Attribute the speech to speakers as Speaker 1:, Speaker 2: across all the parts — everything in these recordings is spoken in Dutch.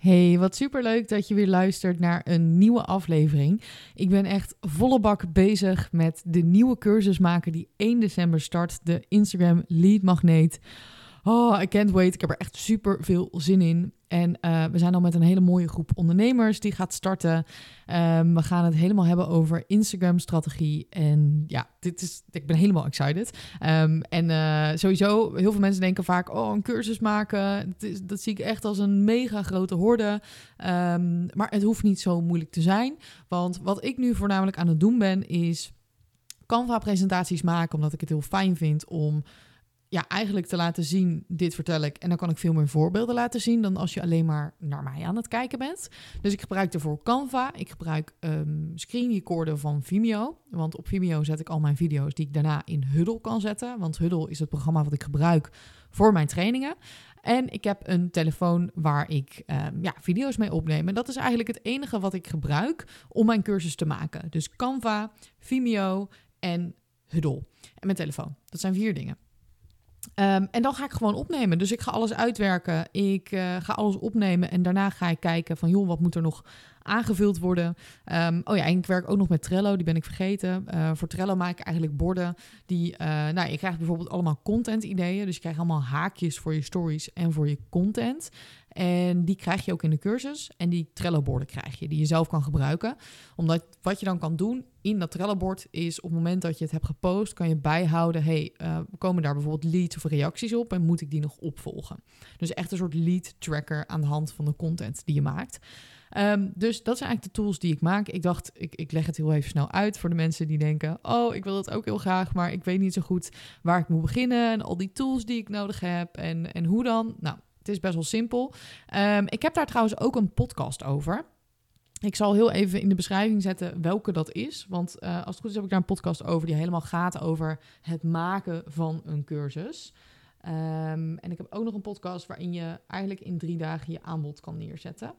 Speaker 1: Hey, wat superleuk dat je weer luistert naar een nieuwe aflevering. Ik ben echt volle bak bezig met de nieuwe cursus maken die 1 december start, de Instagram Lead Magneet. Oh, I can't wait. Ik heb er echt super veel zin in. En uh, we zijn al met een hele mooie groep ondernemers die gaat starten. Um, we gaan het helemaal hebben over Instagram-strategie. En ja, dit is, ik ben helemaal excited. Um, en uh, sowieso, heel veel mensen denken vaak: oh, een cursus maken. Dat, is, dat zie ik echt als een mega grote horde. Um, maar het hoeft niet zo moeilijk te zijn. Want wat ik nu voornamelijk aan het doen ben, is Canva-presentaties maken, omdat ik het heel fijn vind om ja, eigenlijk te laten zien, dit vertel ik. En dan kan ik veel meer voorbeelden laten zien dan als je alleen maar naar mij aan het kijken bent. Dus ik gebruik ervoor Canva. Ik gebruik um, screen recorden van Vimeo. Want op Vimeo zet ik al mijn video's die ik daarna in Huddle kan zetten. Want Huddle is het programma wat ik gebruik voor mijn trainingen. En ik heb een telefoon waar ik um, ja, video's mee opneem. En dat is eigenlijk het enige wat ik gebruik om mijn cursus te maken. Dus Canva, Vimeo en Huddle. En mijn telefoon. Dat zijn vier dingen. Um, en dan ga ik gewoon opnemen. Dus ik ga alles uitwerken. Ik uh, ga alles opnemen. En daarna ga ik kijken van, joh, wat moet er nog aangevuld worden? Um, oh ja, en ik werk ook nog met Trello. Die ben ik vergeten. Uh, voor Trello maak ik eigenlijk borden die... Uh, nou, je krijgt bijvoorbeeld allemaal content ideeën. Dus je krijgt allemaal haakjes voor je stories en voor je content. En die krijg je ook in de cursus. En die Trello-borden krijg je, die je zelf kan gebruiken. Omdat wat je dan kan doen in dat Trello-bord is op het moment dat je het hebt gepost, kan je bijhouden: hey, uh, komen daar bijvoorbeeld leads of reacties op en moet ik die nog opvolgen? Dus echt een soort lead tracker aan de hand van de content die je maakt. Um, dus dat zijn eigenlijk de tools die ik maak. Ik dacht, ik, ik leg het heel even snel uit voor de mensen die denken: Oh, ik wil het ook heel graag, maar ik weet niet zo goed waar ik moet beginnen. En al die tools die ik nodig heb en, en hoe dan. Nou, het is best wel simpel. Um, ik heb daar trouwens ook een podcast over. Ik zal heel even in de beschrijving zetten welke dat is. Want uh, als het goed is heb ik daar een podcast over die helemaal gaat over het maken van een cursus. Um, en ik heb ook nog een podcast waarin je eigenlijk in drie dagen je aanbod kan neerzetten.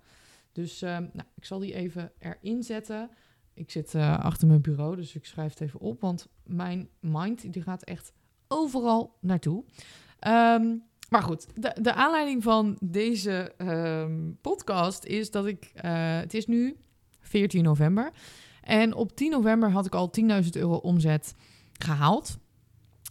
Speaker 1: Dus um, nou, ik zal die even erin zetten. Ik zit uh, achter mijn bureau, dus ik schrijf het even op. Want mijn mind die gaat echt overal naartoe. Um, maar goed, de, de aanleiding van deze um, podcast is dat ik... Uh, het is nu 14 november. En op 10 november had ik al 10.000 euro omzet gehaald.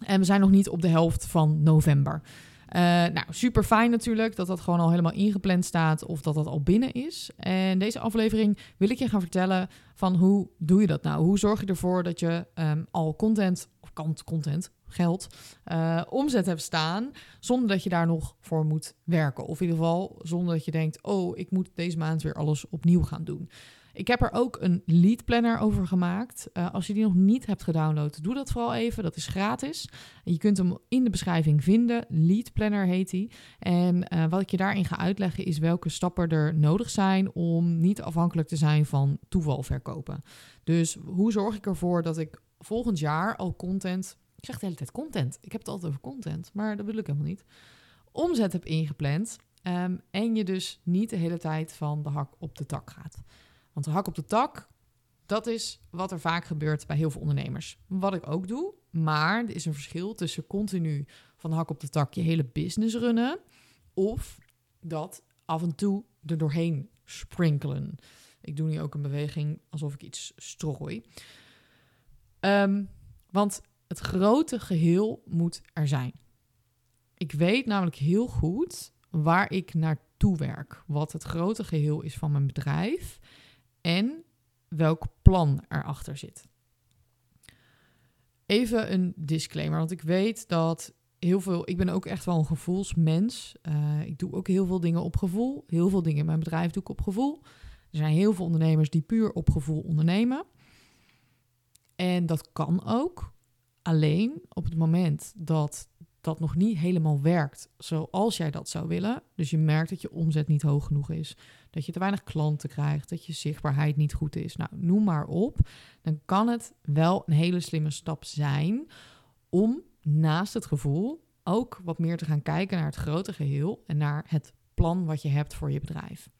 Speaker 1: En we zijn nog niet op de helft van november. Uh, nou, super fijn natuurlijk dat dat gewoon al helemaal ingepland staat of dat dat al binnen is. En deze aflevering wil ik je gaan vertellen van hoe doe je dat nou? Hoe zorg je ervoor dat je um, al content, of content, geld, uh, omzet hebt staan, zonder dat je daar nog voor moet werken. Of in ieder geval zonder dat je denkt, oh, ik moet deze maand weer alles opnieuw gaan doen. Ik heb er ook een lead planner over gemaakt. Uh, als je die nog niet hebt gedownload, doe dat vooral even. Dat is gratis. Je kunt hem in de beschrijving vinden. Lead planner heet hij. En uh, wat ik je daarin ga uitleggen is welke stappen er nodig zijn om niet afhankelijk te zijn van toeval verkopen. Dus hoe zorg ik ervoor dat ik volgend jaar al content ik zeg de hele tijd content. Ik heb het altijd over content, maar dat bedoel ik helemaal niet. Omzet heb ingepland um, en je dus niet de hele tijd van de hak op de tak gaat. Want de hak op de tak, dat is wat er vaak gebeurt bij heel veel ondernemers. Wat ik ook doe, maar er is een verschil tussen continu van de hak op de tak je hele business runnen of dat af en toe er doorheen sprinkelen. Ik doe nu ook een beweging alsof ik iets strooi. Um, want het grote geheel moet er zijn. Ik weet namelijk heel goed waar ik naartoe werk, wat het grote geheel is van mijn bedrijf en welk plan erachter zit. Even een disclaimer, want ik weet dat heel veel. Ik ben ook echt wel een gevoelsmens. Uh, ik doe ook heel veel dingen op gevoel. Heel veel dingen in mijn bedrijf doe ik op gevoel. Er zijn heel veel ondernemers die puur op gevoel ondernemen. En dat kan ook. Alleen op het moment dat dat nog niet helemaal werkt zoals jij dat zou willen, dus je merkt dat je omzet niet hoog genoeg is, dat je te weinig klanten krijgt, dat je zichtbaarheid niet goed is, nou noem maar op, dan kan het wel een hele slimme stap zijn om naast het gevoel ook wat meer te gaan kijken naar het grote geheel en naar het plan wat je hebt voor je bedrijf.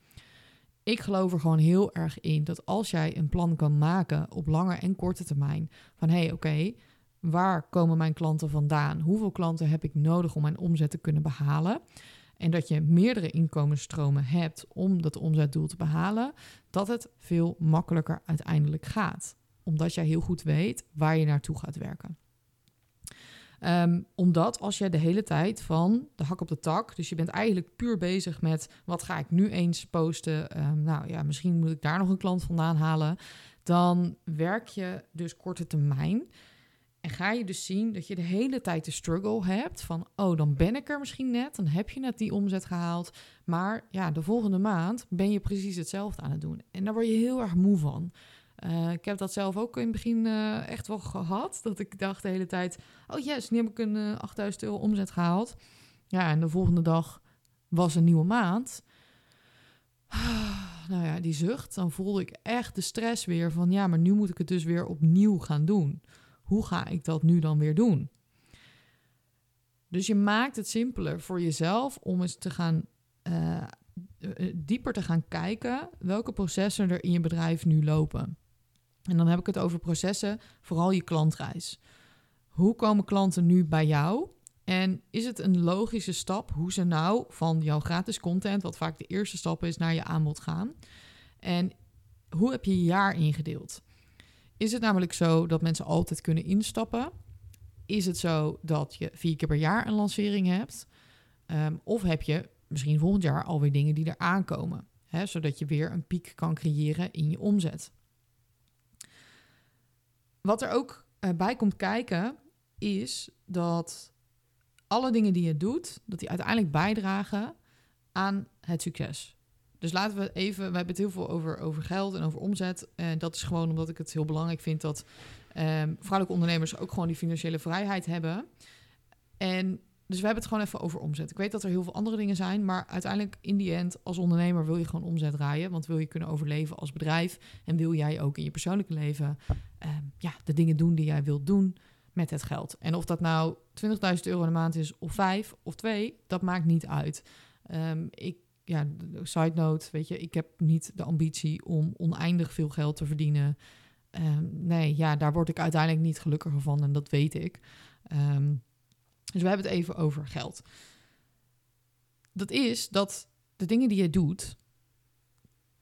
Speaker 1: Ik geloof er gewoon heel erg in dat als jij een plan kan maken op lange en korte termijn, van hé, hey, oké, Waar komen mijn klanten vandaan? Hoeveel klanten heb ik nodig om mijn omzet te kunnen behalen? en dat je meerdere inkomensstromen hebt om dat omzetdoel te behalen, dat het veel makkelijker uiteindelijk gaat. Omdat jij heel goed weet waar je naartoe gaat werken. Um, omdat als je de hele tijd van de hak op de tak, dus je bent eigenlijk puur bezig met wat ga ik nu eens posten, um, nou ja, misschien moet ik daar nog een klant vandaan halen, dan werk je dus korte termijn. En ga je dus zien dat je de hele tijd de struggle hebt van, oh, dan ben ik er misschien net, dan heb je net die omzet gehaald, maar ja, de volgende maand ben je precies hetzelfde aan het doen. En daar word je heel erg moe van. Uh, ik heb dat zelf ook in het begin uh, echt wel gehad. Dat ik dacht de hele tijd: oh yes, nu heb ik een uh, 8000 euro omzet gehaald. Ja, en de volgende dag was een nieuwe maand. nou ja, die zucht. Dan voelde ik echt de stress weer van: ja, maar nu moet ik het dus weer opnieuw gaan doen. Hoe ga ik dat nu dan weer doen? Dus je maakt het simpeler voor jezelf om eens te gaan uh, dieper te gaan kijken welke processen er in je bedrijf nu lopen. En dan heb ik het over processen, vooral je klantreis. Hoe komen klanten nu bij jou? En is het een logische stap hoe ze nou van jouw gratis content, wat vaak de eerste stap is, naar je aanbod gaan? En hoe heb je je jaar ingedeeld? Is het namelijk zo dat mensen altijd kunnen instappen? Is het zo dat je vier keer per jaar een lancering hebt? Um, of heb je misschien volgend jaar alweer dingen die er aankomen? Hè, zodat je weer een piek kan creëren in je omzet. Wat er ook uh, bij komt kijken, is dat alle dingen die je doet, dat die uiteindelijk bijdragen aan het succes. Dus laten we even, we hebben het heel veel over, over geld en over omzet. En dat is gewoon omdat ik het heel belangrijk vind dat um, vrouwelijke ondernemers ook gewoon die financiële vrijheid hebben. En dus we hebben het gewoon even over omzet. Ik weet dat er heel veel andere dingen zijn, maar uiteindelijk in die end als ondernemer wil je gewoon omzet draaien, want wil je kunnen overleven als bedrijf en wil jij ook in je persoonlijke leven uh, ja, de dingen doen die jij wilt doen met het geld. En of dat nou 20.000 euro in de maand is of 5 of 2, dat maakt niet uit. Um, ik ja, side note, weet je, ik heb niet de ambitie om oneindig veel geld te verdienen. Um, nee, ja, daar word ik uiteindelijk niet gelukkiger van en dat weet ik. Um, dus we hebben het even over geld. Dat is dat de dingen die je doet,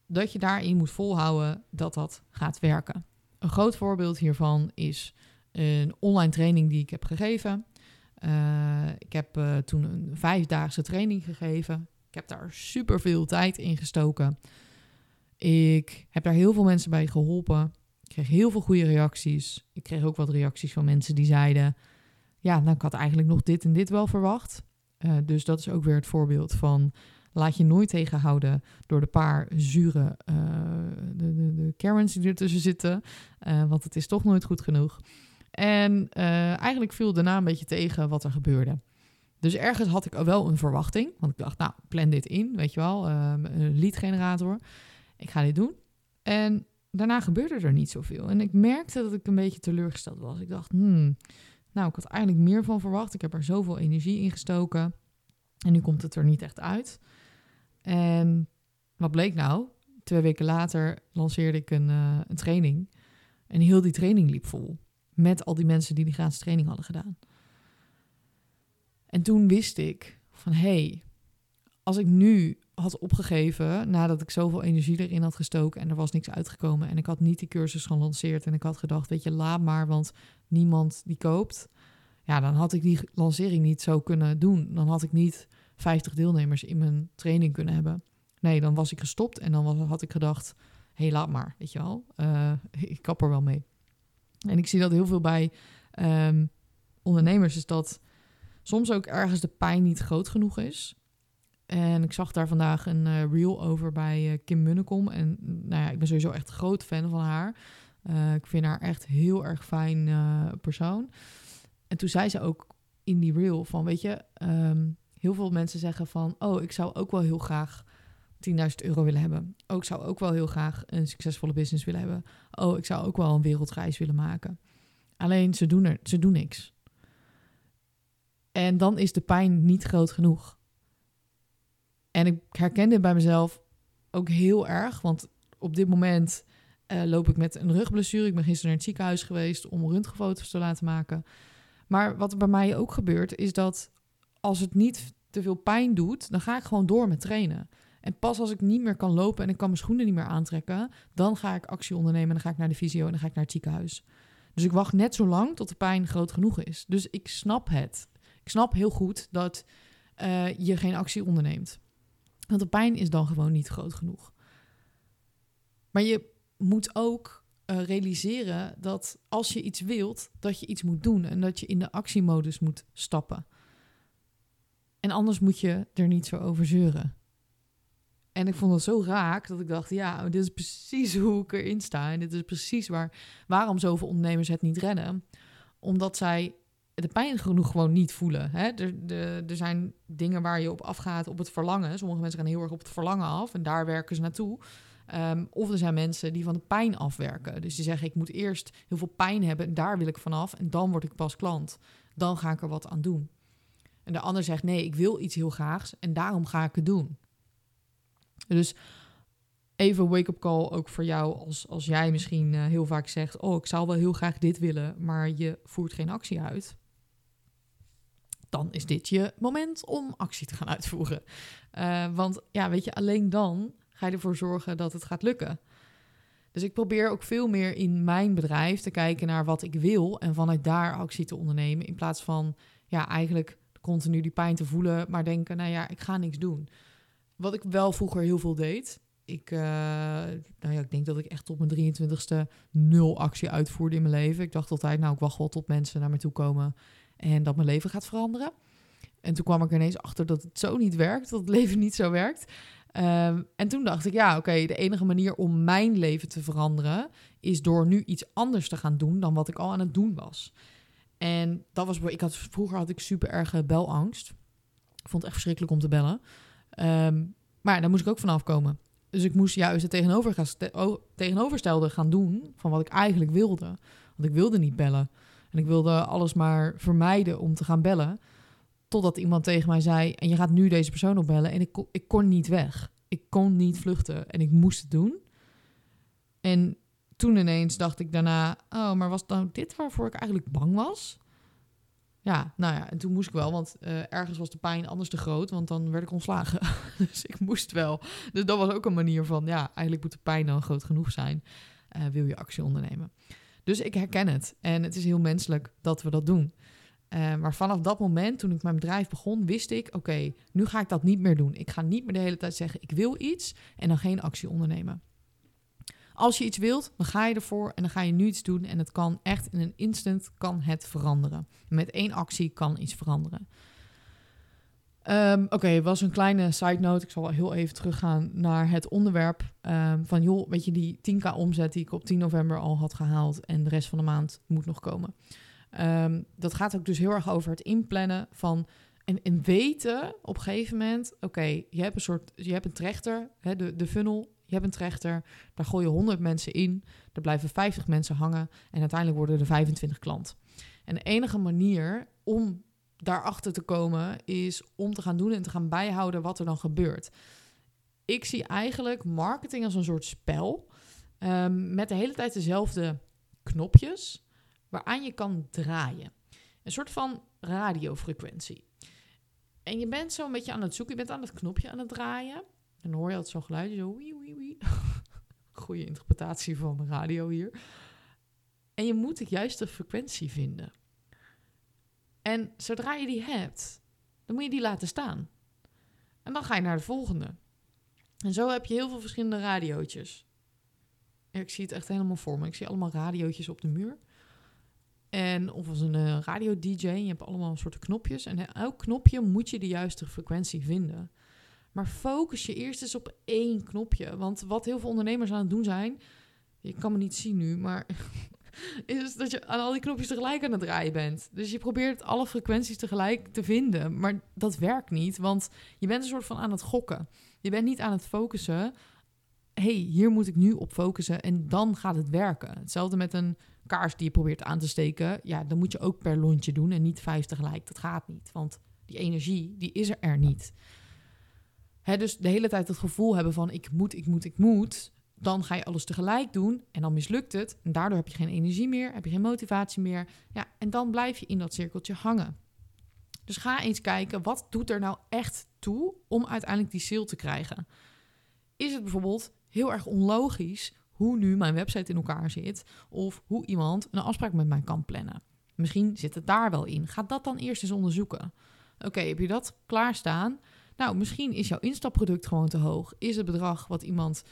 Speaker 1: dat je daarin moet volhouden dat dat gaat werken. Een groot voorbeeld hiervan is een online training die ik heb gegeven. Uh, ik heb uh, toen een vijfdaagse training gegeven. Ik heb daar super veel tijd in gestoken. Ik heb daar heel veel mensen bij geholpen. Ik kreeg heel veel goede reacties. Ik kreeg ook wat reacties van mensen die zeiden: ja, nou, ik had eigenlijk nog dit en dit wel verwacht. Uh, dus dat is ook weer het voorbeeld van laat je nooit tegenhouden door de paar zure uh, de, de, de Karens die ertussen zitten. Uh, want het is toch nooit goed genoeg. En eigenlijk viel daarna een beetje tegen wat er gebeurde. Dus ergens had ik wel een verwachting. Want ik dacht, nou, plan dit in, weet je wel. een lead generator. Ik ga dit doen. En daarna gebeurde er niet zoveel. En ik merkte dat ik een beetje teleurgesteld was. Ik dacht, hmm, nou, ik had eigenlijk meer van verwacht. Ik heb er zoveel energie in gestoken. En nu komt het er niet echt uit. En wat bleek nou? Twee weken later lanceerde ik een, uh, een training. En heel die training liep vol. Met al die mensen die die gratis training hadden gedaan. En toen wist ik van hé, hey, als ik nu had opgegeven nadat ik zoveel energie erin had gestoken en er was niks uitgekomen en ik had niet die cursus gelanceerd en ik had gedacht, weet je, laat maar, want niemand die koopt. Ja, dan had ik die lancering niet zo kunnen doen. Dan had ik niet 50 deelnemers in mijn training kunnen hebben. Nee, dan was ik gestopt en dan was, had ik gedacht, hé, hey, laat maar, weet je wel. Uh, ik kap er wel mee. En ik zie dat heel veel bij um, ondernemers, is dat soms ook ergens de pijn niet groot genoeg is. En ik zag daar vandaag een uh, reel over bij uh, Kim Munnekom. En nou ja, ik ben sowieso echt groot fan van haar. Uh, ik vind haar echt heel erg fijn persoon. En toen zei ze ook in die reel van, weet je, um, heel veel mensen zeggen van, oh, ik zou ook wel heel graag 10.000 euro willen hebben. Oh, ik zou ook wel heel graag een succesvolle business willen hebben. Oh, ik zou ook wel een wereldreis willen maken. Alleen ze doen er, ze doen niks. En dan is de pijn niet groot genoeg. En ik herkende bij mezelf ook heel erg, want op dit moment uh, loop ik met een rugblessure. Ik ben gisteren naar het ziekenhuis geweest om röntgenfoto's te laten maken. Maar wat er bij mij ook gebeurt, is dat als het niet te veel pijn doet, dan ga ik gewoon door met trainen. En pas als ik niet meer kan lopen en ik kan mijn schoenen niet meer aantrekken, dan ga ik actie ondernemen en dan ga ik naar de fysio en dan ga ik naar het ziekenhuis. Dus ik wacht net zo lang tot de pijn groot genoeg is. Dus ik snap het. Ik snap heel goed dat uh, je geen actie onderneemt. Want de pijn is dan gewoon niet groot genoeg. Maar je moet ook uh, realiseren dat als je iets wilt, dat je iets moet doen en dat je in de actiemodus moet stappen. En anders moet je er niet zo over zeuren. En ik vond het zo raak dat ik dacht, ja, dit is precies hoe ik erin sta. En dit is precies waar, waarom zoveel ondernemers het niet redden. Omdat zij de pijn genoeg gewoon niet voelen. Hè? Er, er zijn dingen waar je op afgaat op het verlangen. Sommige mensen gaan heel erg op het verlangen af en daar werken ze naartoe. Um, of er zijn mensen die van de pijn afwerken. Dus die zeggen, ik moet eerst heel veel pijn hebben en daar wil ik vanaf. En dan word ik pas klant. Dan ga ik er wat aan doen. En de ander zegt, nee, ik wil iets heel graags en daarom ga ik het doen. Dus even wake-up call ook voor jou als, als jij misschien uh, heel vaak zegt... oh, ik zou wel heel graag dit willen, maar je voert geen actie uit dan is dit je moment om actie te gaan uitvoeren. Uh, want ja, weet je, alleen dan ga je ervoor zorgen dat het gaat lukken. Dus ik probeer ook veel meer in mijn bedrijf te kijken naar wat ik wil en vanuit daar actie te ondernemen. In plaats van ja, eigenlijk continu die pijn te voelen, maar denken, nou ja, ik ga niks doen. Wat ik wel vroeger heel veel deed. Ik, uh, nou ja, ik denk dat ik echt tot mijn 23ste nul actie uitvoerde in mijn leven. Ik dacht altijd, nou, ik wacht wel tot mensen naar me toe komen en dat mijn leven gaat veranderen. En toen kwam ik ineens achter dat het zo niet werkt, dat het leven niet zo werkt. Um, en toen dacht ik, ja, oké, de enige manier om mijn leven te veranderen is door nu iets anders te gaan doen dan wat ik al aan het doen was. En dat was, ik had, vroeger had ik super erge belangst. Ik vond het echt verschrikkelijk om te bellen. Um, maar daar moest ik ook vanaf komen. Dus ik moest juist het tegenovergestelde gaan doen van wat ik eigenlijk wilde. Want ik wilde niet bellen. En ik wilde alles maar vermijden om te gaan bellen. Totdat iemand tegen mij zei: En je gaat nu deze persoon opbellen. En ik, ik kon niet weg. Ik kon niet vluchten. En ik moest het doen. En toen ineens dacht ik daarna: Oh, maar was nou dit waarvoor ik eigenlijk bang was? Ja, nou ja, en toen moest ik wel, want uh, ergens was de pijn anders te groot, want dan werd ik ontslagen. dus ik moest wel. Dus dat was ook een manier van: ja, eigenlijk moet de pijn dan groot genoeg zijn. Uh, wil je actie ondernemen? Dus ik herken het. En het is heel menselijk dat we dat doen. Uh, maar vanaf dat moment, toen ik mijn bedrijf begon, wist ik: oké, nu ga ik dat niet meer doen. Ik ga niet meer de hele tijd zeggen: ik wil iets en dan geen actie ondernemen. Als je iets wilt, dan ga je ervoor en dan ga je nu iets doen. En het kan echt in een instant kan het veranderen. Met één actie kan iets veranderen. Um, Oké, was een kleine side note. Ik zal heel even teruggaan naar het onderwerp um, van joh, weet je die 10k omzet die ik op 10 november al had gehaald en de rest van de maand moet nog komen. Um, dat gaat ook dus heel erg over het inplannen van en, en weten op een gegeven moment, oké, je hebt een soort, je hebt een trechter, hè, de, de funnel, je hebt een trechter, daar gooi je 100 mensen in, er blijven 50 mensen hangen en uiteindelijk worden er 25 klant. En de enige manier om daarachter te komen is om te gaan doen en te gaan bijhouden wat er dan gebeurt. Ik zie eigenlijk marketing als een soort spel um, met de hele tijd dezelfde knopjes waaraan je kan draaien. Een soort van radiofrequentie. En je bent zo een beetje aan het zoeken, je bent aan het knopje aan het draaien. En dan hoor je altijd zo'n geluidje, zo wie wie wie. Goede interpretatie van radio hier. En je moet de juiste frequentie vinden. En zodra je die hebt, dan moet je die laten staan. En dan ga je naar de volgende. En zo heb je heel veel verschillende radiootjes. ik zie het echt helemaal voor me. Ik zie allemaal radiootjes op de muur. En of als een uh, radio-dj. Je hebt allemaal soorten knopjes. En elk knopje moet je de juiste frequentie vinden. Maar focus je eerst eens op één knopje. Want wat heel veel ondernemers aan het doen zijn. Je kan me niet zien nu, maar is dat je aan al die knopjes tegelijk aan het draaien bent. Dus je probeert alle frequenties tegelijk te vinden. Maar dat werkt niet, want je bent een soort van aan het gokken. Je bent niet aan het focussen. hey, hier moet ik nu op focussen en dan gaat het werken. Hetzelfde met een kaars die je probeert aan te steken. Ja, dan moet je ook per lontje doen en niet vijf tegelijk. Dat gaat niet, want die energie, die is er niet. Hè, dus de hele tijd het gevoel hebben van ik moet, ik moet, ik moet dan ga je alles tegelijk doen en dan mislukt het. En daardoor heb je geen energie meer, heb je geen motivatie meer. Ja, en dan blijf je in dat cirkeltje hangen. Dus ga eens kijken, wat doet er nou echt toe om uiteindelijk die sale te krijgen? Is het bijvoorbeeld heel erg onlogisch hoe nu mijn website in elkaar zit of hoe iemand een afspraak met mij kan plannen? Misschien zit het daar wel in. Ga dat dan eerst eens onderzoeken. Oké, heb je dat klaarstaan? Nou, misschien is jouw instapproduct gewoon te hoog. Is het bedrag wat iemand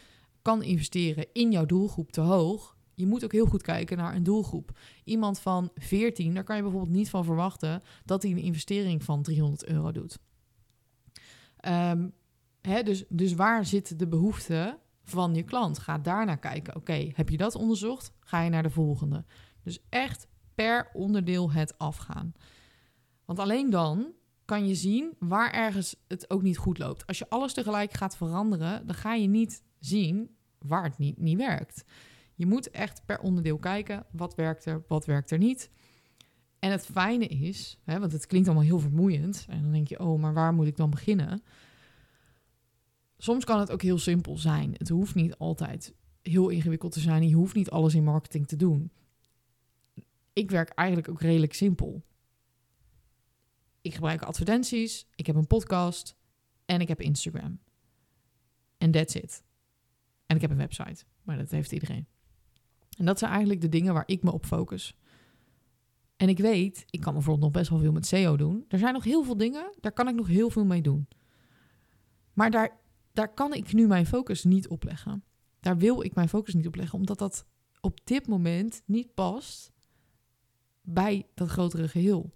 Speaker 1: kan investeren in jouw doelgroep te hoog? Je moet ook heel goed kijken naar een doelgroep. Iemand van 14, daar kan je bijvoorbeeld niet van verwachten dat hij een investering van 300 euro doet. Um, hè, dus, dus waar zit de behoefte van je klant? Ga daarnaar kijken. Oké, heb je dat onderzocht? Ga je naar de volgende. Dus echt per onderdeel het afgaan. Want alleen dan kan je zien waar ergens het ook niet goed loopt. Als je alles tegelijk gaat veranderen, dan ga je niet zien waar het niet, niet werkt. Je moet echt per onderdeel kijken, wat werkt er, wat werkt er niet. En het fijne is, hè, want het klinkt allemaal heel vermoeiend, en dan denk je, oh, maar waar moet ik dan beginnen? Soms kan het ook heel simpel zijn. Het hoeft niet altijd heel ingewikkeld te zijn. Je hoeft niet alles in marketing te doen. Ik werk eigenlijk ook redelijk simpel. Ik gebruik advertenties, ik heb een podcast en ik heb Instagram. En that's it. En ik heb een website, maar dat heeft iedereen. En dat zijn eigenlijk de dingen waar ik me op focus. En ik weet, ik kan bijvoorbeeld nog best wel veel met SEO doen. Er zijn nog heel veel dingen, daar kan ik nog heel veel mee doen. Maar daar, daar kan ik nu mijn focus niet op leggen. Daar wil ik mijn focus niet op leggen, omdat dat op dit moment niet past bij dat grotere geheel.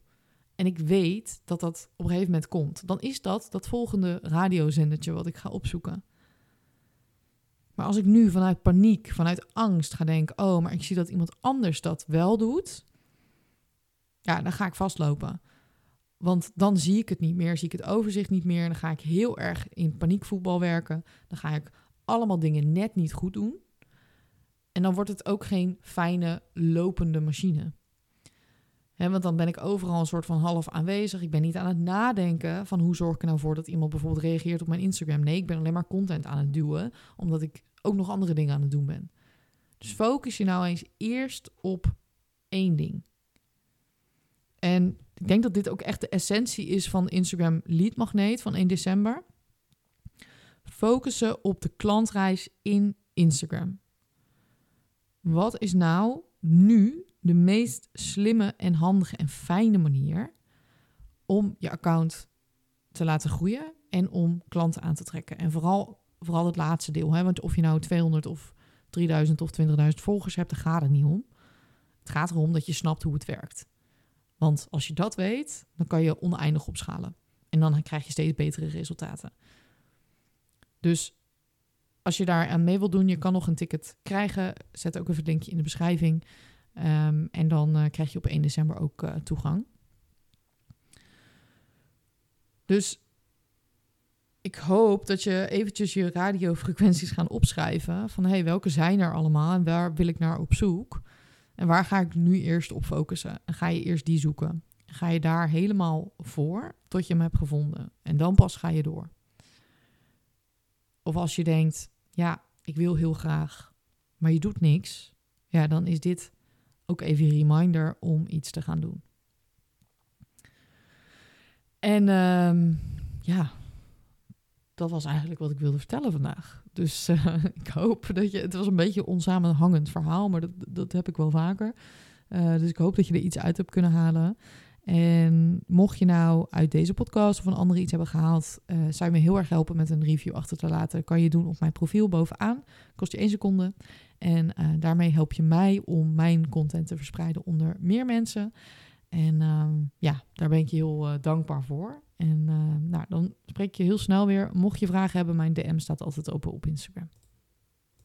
Speaker 1: En ik weet dat dat op een gegeven moment komt. Dan is dat dat volgende radiozendertje wat ik ga opzoeken. Maar als ik nu vanuit paniek, vanuit angst ga denken: oh, maar ik zie dat iemand anders dat wel doet, ja, dan ga ik vastlopen. Want dan zie ik het niet meer, zie ik het overzicht niet meer. Dan ga ik heel erg in paniekvoetbal werken. Dan ga ik allemaal dingen net niet goed doen. En dan wordt het ook geen fijne lopende machine. Want dan ben ik overal een soort van half aanwezig. Ik ben niet aan het nadenken van hoe zorg ik er nou voor dat iemand bijvoorbeeld reageert op mijn Instagram. Nee, ik ben alleen maar content aan het duwen, omdat ik ook nog andere dingen aan het doen ben. Dus focus je nou eens eerst op één ding. En ik denk dat dit ook echt de essentie is van Instagram Lead Magneet van 1 december. Focussen op de klantreis in Instagram. Wat is nou nu de meest slimme en handige en fijne manier om je account te laten groeien en om klanten aan te trekken? En vooral, vooral het laatste deel. Hè? Want of je nou 200 of 3000 of 20.000 volgers hebt, daar gaat het niet om. Het gaat erom dat je snapt hoe het werkt. Want als je dat weet, dan kan je oneindig opschalen. En dan krijg je steeds betere resultaten. Dus als je daar aan mee wil doen, je kan nog een ticket krijgen. Zet ook even het linkje in de beschrijving. Um, en dan uh, krijg je op 1 december ook uh, toegang. Dus ik hoop dat je eventjes je radiofrequenties gaan opschrijven. Van hey, welke zijn er allemaal en waar wil ik naar op zoek? En waar ga ik nu eerst op focussen? En ga je eerst die zoeken? Ga je daar helemaal voor tot je hem hebt gevonden? En dan pas ga je door. Of als je denkt, ja, ik wil heel graag, maar je doet niks. Ja, dan is dit ook even een reminder om iets te gaan doen. En um, ja, dat was eigenlijk wat ik wilde vertellen vandaag. Dus uh, ik hoop dat je. Het was een beetje een onsamenhangend verhaal, maar dat, dat heb ik wel vaker. Uh, dus ik hoop dat je er iets uit hebt kunnen halen. En mocht je nou uit deze podcast of een andere iets hebben gehaald, uh, zou je me heel erg helpen met een review achter te laten. kan je doen op mijn profiel bovenaan. Kost je één seconde. En daarmee help je mij om mijn content te verspreiden onder meer mensen. En ehm, ja, daar ben ik je heel dankbaar voor. En nou, dan spreek je heel snel weer. Mocht je vragen hebben, mijn DM staat altijd open op Instagram.